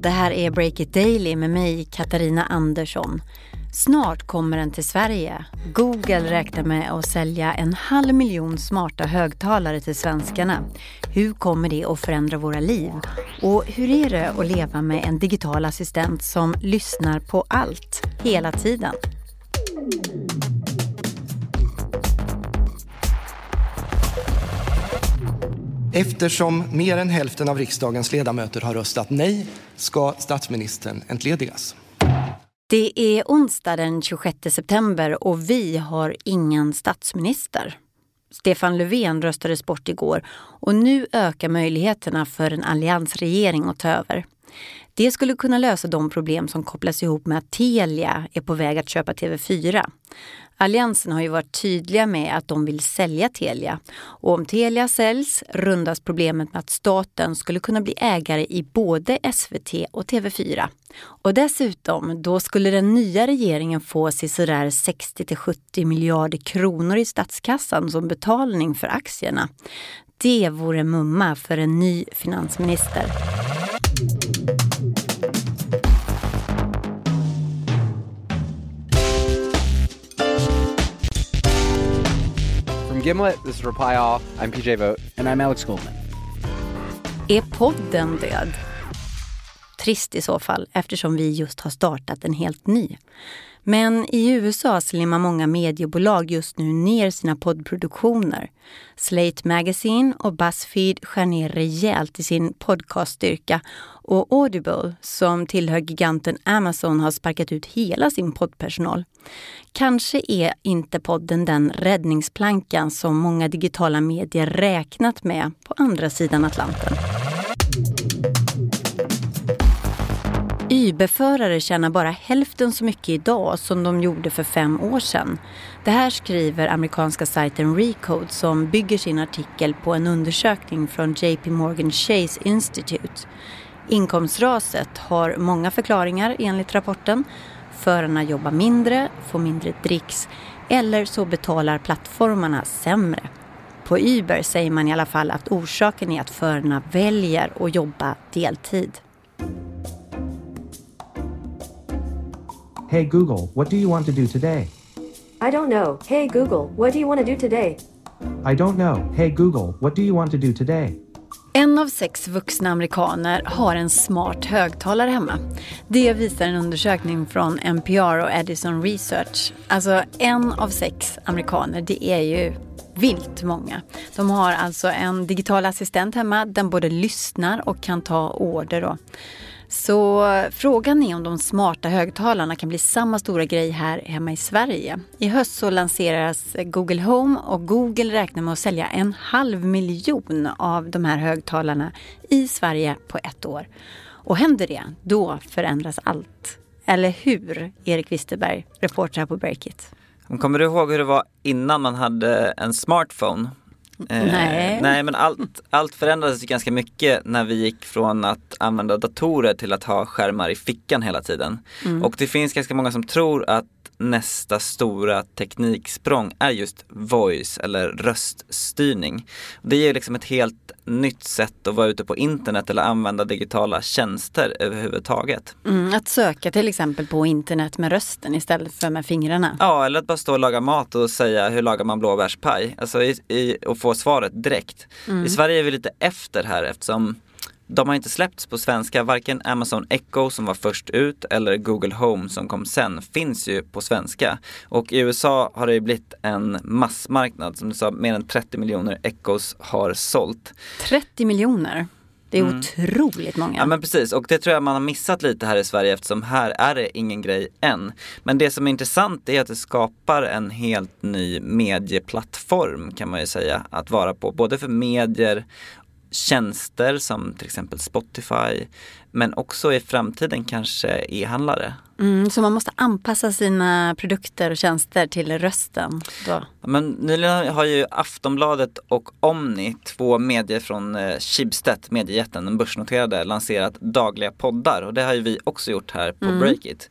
Det här är Break It Daily med mig, Katarina Andersson. Snart kommer den till Sverige. Google räknar med att sälja en halv miljon smarta högtalare till svenskarna. Hur kommer det att förändra våra liv? Och hur är det att leva med en digital assistent som lyssnar på allt, hela tiden? Eftersom mer än hälften av riksdagens ledamöter har röstat nej ska statsministern entledigas. Det är onsdag den 26 september och vi har ingen statsminister. Stefan Löfven röstades bort igår och nu ökar möjligheterna för en alliansregering att ta över. Det skulle kunna lösa de problem som kopplas ihop med att Telia är på väg att köpa TV4. Alliansen har ju varit tydliga med att de vill sälja Telia. Och om Telia säljs rundas problemet med att staten skulle kunna bli ägare i både SVT och TV4. Och dessutom, då skulle den nya regeringen få sisådär 60 till 70 miljarder kronor i statskassan som betalning för aktierna. Det vore mumma för en ny finansminister. Gimlet, this is Reply All. I'm PJ Vote. And I'm Alex Goldman. Är podden död? Trist i så fall, eftersom vi just har startat en helt ny. Men i USA slimmar många mediebolag just nu ner sina poddproduktioner. Slate Magazine och Buzzfeed skär ner rejält i sin podcaststyrka och Audible, som tillhör giganten Amazon, har sparkat ut hela sin poddpersonal. Kanske är inte podden den räddningsplankan som många digitala medier räknat med på andra sidan Atlanten. Uber-förare tjänar bara hälften så mycket idag som de gjorde för fem år sedan. Det här skriver amerikanska sajten Recode som bygger sin artikel på en undersökning från JP Morgan Chase Institute. Inkomstraset har många förklaringar enligt rapporten. Förarna jobbar mindre, får mindre dricks eller så betalar plattformarna sämre. På Uber säger man i alla fall att orsaken är att förarna väljer att jobba deltid. Hey Google, what do you want to do today? I don't know. Hey Google, what do you want to do today? I don't know. Hey Google, what do you want to do today? En av sex vuxna amerikaner har en smart högtalare hemma. Det visar en undersökning från NPR och Edison Research. Alltså en av sex amerikaner, det är ju vilt många. De har alltså en digital assistent hemma. Den både lyssnar och kan ta order. Då. Så frågan är om de smarta högtalarna kan bli samma stora grej här hemma i Sverige. I höst så lanseras Google Home och Google räknar med att sälja en halv miljon av de här högtalarna i Sverige på ett år. Och händer det, då förändras allt. Eller hur, Erik Wisterberg, reporter här på Breakit? Kommer du ihåg hur det var innan man hade en smartphone? Eh, nej. nej men allt, allt förändrades ganska mycket när vi gick från att använda datorer till att ha skärmar i fickan hela tiden. Mm. Och det finns ganska många som tror att nästa stora tekniksprång är just voice eller röststyrning. Det ger liksom ett helt nytt sätt att vara ute på internet eller använda digitala tjänster överhuvudtaget. Mm, att söka till exempel på internet med rösten istället för med fingrarna. Ja, eller att bara stå och laga mat och säga hur lagar man blåbärspaj? Alltså i, i, och få svaret direkt. Mm. I Sverige är vi lite efter här eftersom de har inte släppts på svenska, varken Amazon Echo som var först ut eller Google Home som kom sen finns ju på svenska. Och i USA har det ju blivit en massmarknad, som du sa, mer än 30 miljoner Echos har sålt. 30 miljoner? Det är mm. otroligt många. Ja men precis och det tror jag man har missat lite här i Sverige eftersom här är det ingen grej än. Men det som är intressant är att det skapar en helt ny medieplattform kan man ju säga att vara på. Både för medier tjänster som till exempel Spotify men också i framtiden kanske e-handlare. Mm, så man måste anpassa sina produkter och tjänster till rösten? Då. Men nyligen har ju Aftonbladet och Omni, två medier från eh, Schibsted, mediejätten, den börsnoterade, lanserat dagliga poddar och det har ju vi också gjort här på mm. Breakit.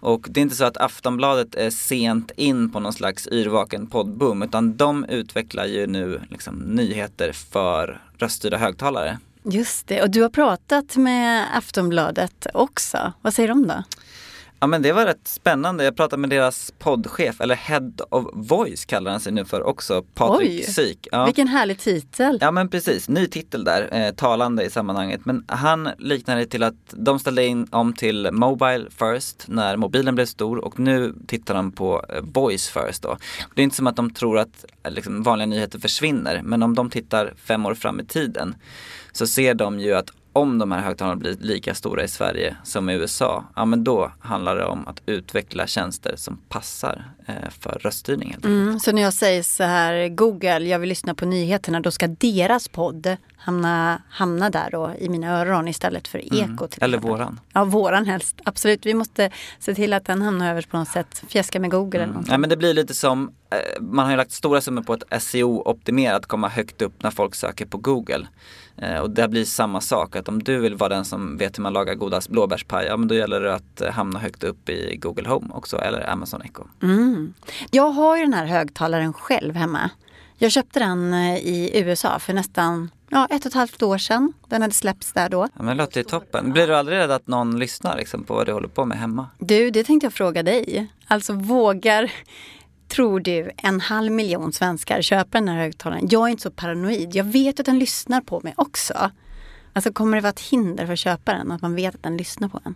Och det är inte så att Aftonbladet är sent in på någon slags yrvaken poddboom utan de utvecklar ju nu liksom nyheter för röststyrda högtalare. Just det, och du har pratat med Aftonbladet också. Vad säger de då? Ja men det var rätt spännande. Jag pratade med deras poddchef, eller Head of Voice kallar han sig nu för också, Patrik Syk. Ja. Vilken härlig titel. Ja men precis, ny titel där, eh, talande i sammanhanget. Men han liknar det till att de ställde in om till Mobile first när mobilen blev stor och nu tittar de på eh, Voice first då. Det är inte som att de tror att eh, liksom, vanliga nyheter försvinner men om de tittar fem år fram i tiden så ser de ju att om de här högtalarna blir lika stora i Sverige som i USA, ja men då handlar det om att utveckla tjänster som passar eh, för röststyrning. Mm, så när jag säger så här, Google, jag vill lyssna på nyheterna, då ska deras podd hamna, hamna där då i mina öron istället för Ekot. till Eller exempel. våran. Ja, våran helst. Absolut. Vi måste se till att den hamnar överst på något sätt. Fjäska med Google eller någonting. Ja men det blir lite som, man har ju lagt stora summor på ett SEO-optimerat komma högt upp när folk söker på Google. Eh, och det blir samma sak, att om du vill vara den som vet hur man lagar godast blåbärspaj, ja men då gäller det att eh, hamna högt upp i Google Home också, eller Amazon Echo. Mm. Jag har ju den här högtalaren själv hemma. Jag köpte den eh, i USA för nästan ja, ett och ett halvt år sedan. Den hade släppts där då. Ja men det låter ju toppen. Blir du aldrig rädd att någon lyssnar liksom, på vad du håller på med hemma? Du, det tänkte jag fråga dig. Alltså vågar, tror du, en halv miljon svenskar köper den här högtalaren? Jag är inte så paranoid. Jag vet att den lyssnar på mig också. Alltså kommer det vara ett hinder för att köpa den? Att man vet att den lyssnar på en?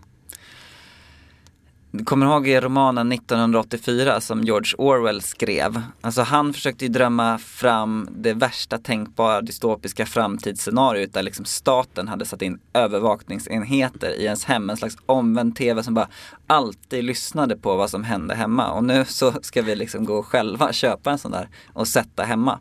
Du kommer ihåg i romanen 1984 som George Orwell skrev? Alltså han försökte ju drömma fram det värsta tänkbara dystopiska framtidsscenariot där liksom staten hade satt in övervakningsenheter i ens hem. En slags omvänd tv som bara alltid lyssnade på vad som hände hemma. Och nu så ska vi liksom gå själva köpa en sån där och sätta hemma.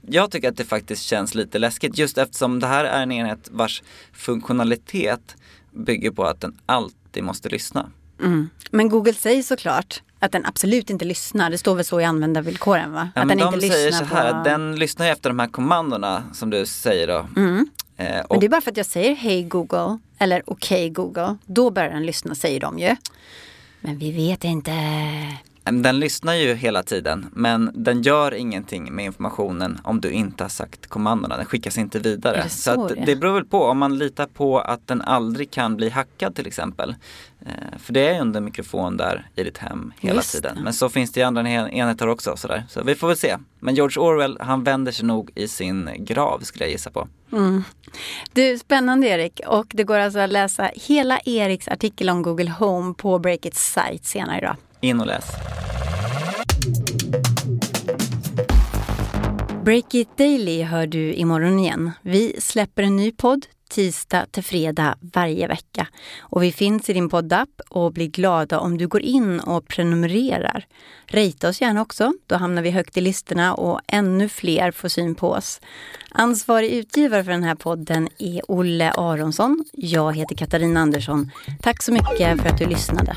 Jag tycker att det faktiskt känns lite läskigt just eftersom det här är en enhet vars funktionalitet bygger på att den alltid måste lyssna. Mm. Men Google säger såklart att den absolut inte lyssnar. Det står väl så i användarvillkoren va? Ja, att men den de inte säger lyssnar så här, på... den lyssnar efter de här kommandona som du säger då. Mm. Eh, Men och, det är bara för att jag säger hej Google eller okej Google. Då börjar den lyssna säger de ju. Men vi vet inte. Den lyssnar ju hela tiden men den gör ingenting med informationen om du inte har sagt kommandona. Den skickas inte vidare. Det så att det det beror väl på om man litar på att den aldrig kan bli hackad till exempel. Eh, För det är ju under mikrofon där i ditt hem hela Just tiden. det. Men så finns det i andra en- enheter också. Sådär. Så vi får väl se. Men George Orwell han vänder sig nog i sin grav skulle jag gissa på. Du, spännande Erik. Och det går alltså att läsa hela Eriks artikel om Google Home på Breakits sajt senare idag. In och läs. Break It Daily hör du imorgon igen. Vi släpper en ny podd tisdag till fredag varje vecka. Och vi finns i din poddapp och blir glada om du går in och prenumererar. Rejta oss gärna också, då hamnar vi högt i listorna och ännu fler får syn på oss. Ansvarig utgivare för den här podden är Olle Aronsson. Jag heter Katarina Andersson. Tack så mycket för att du lyssnade.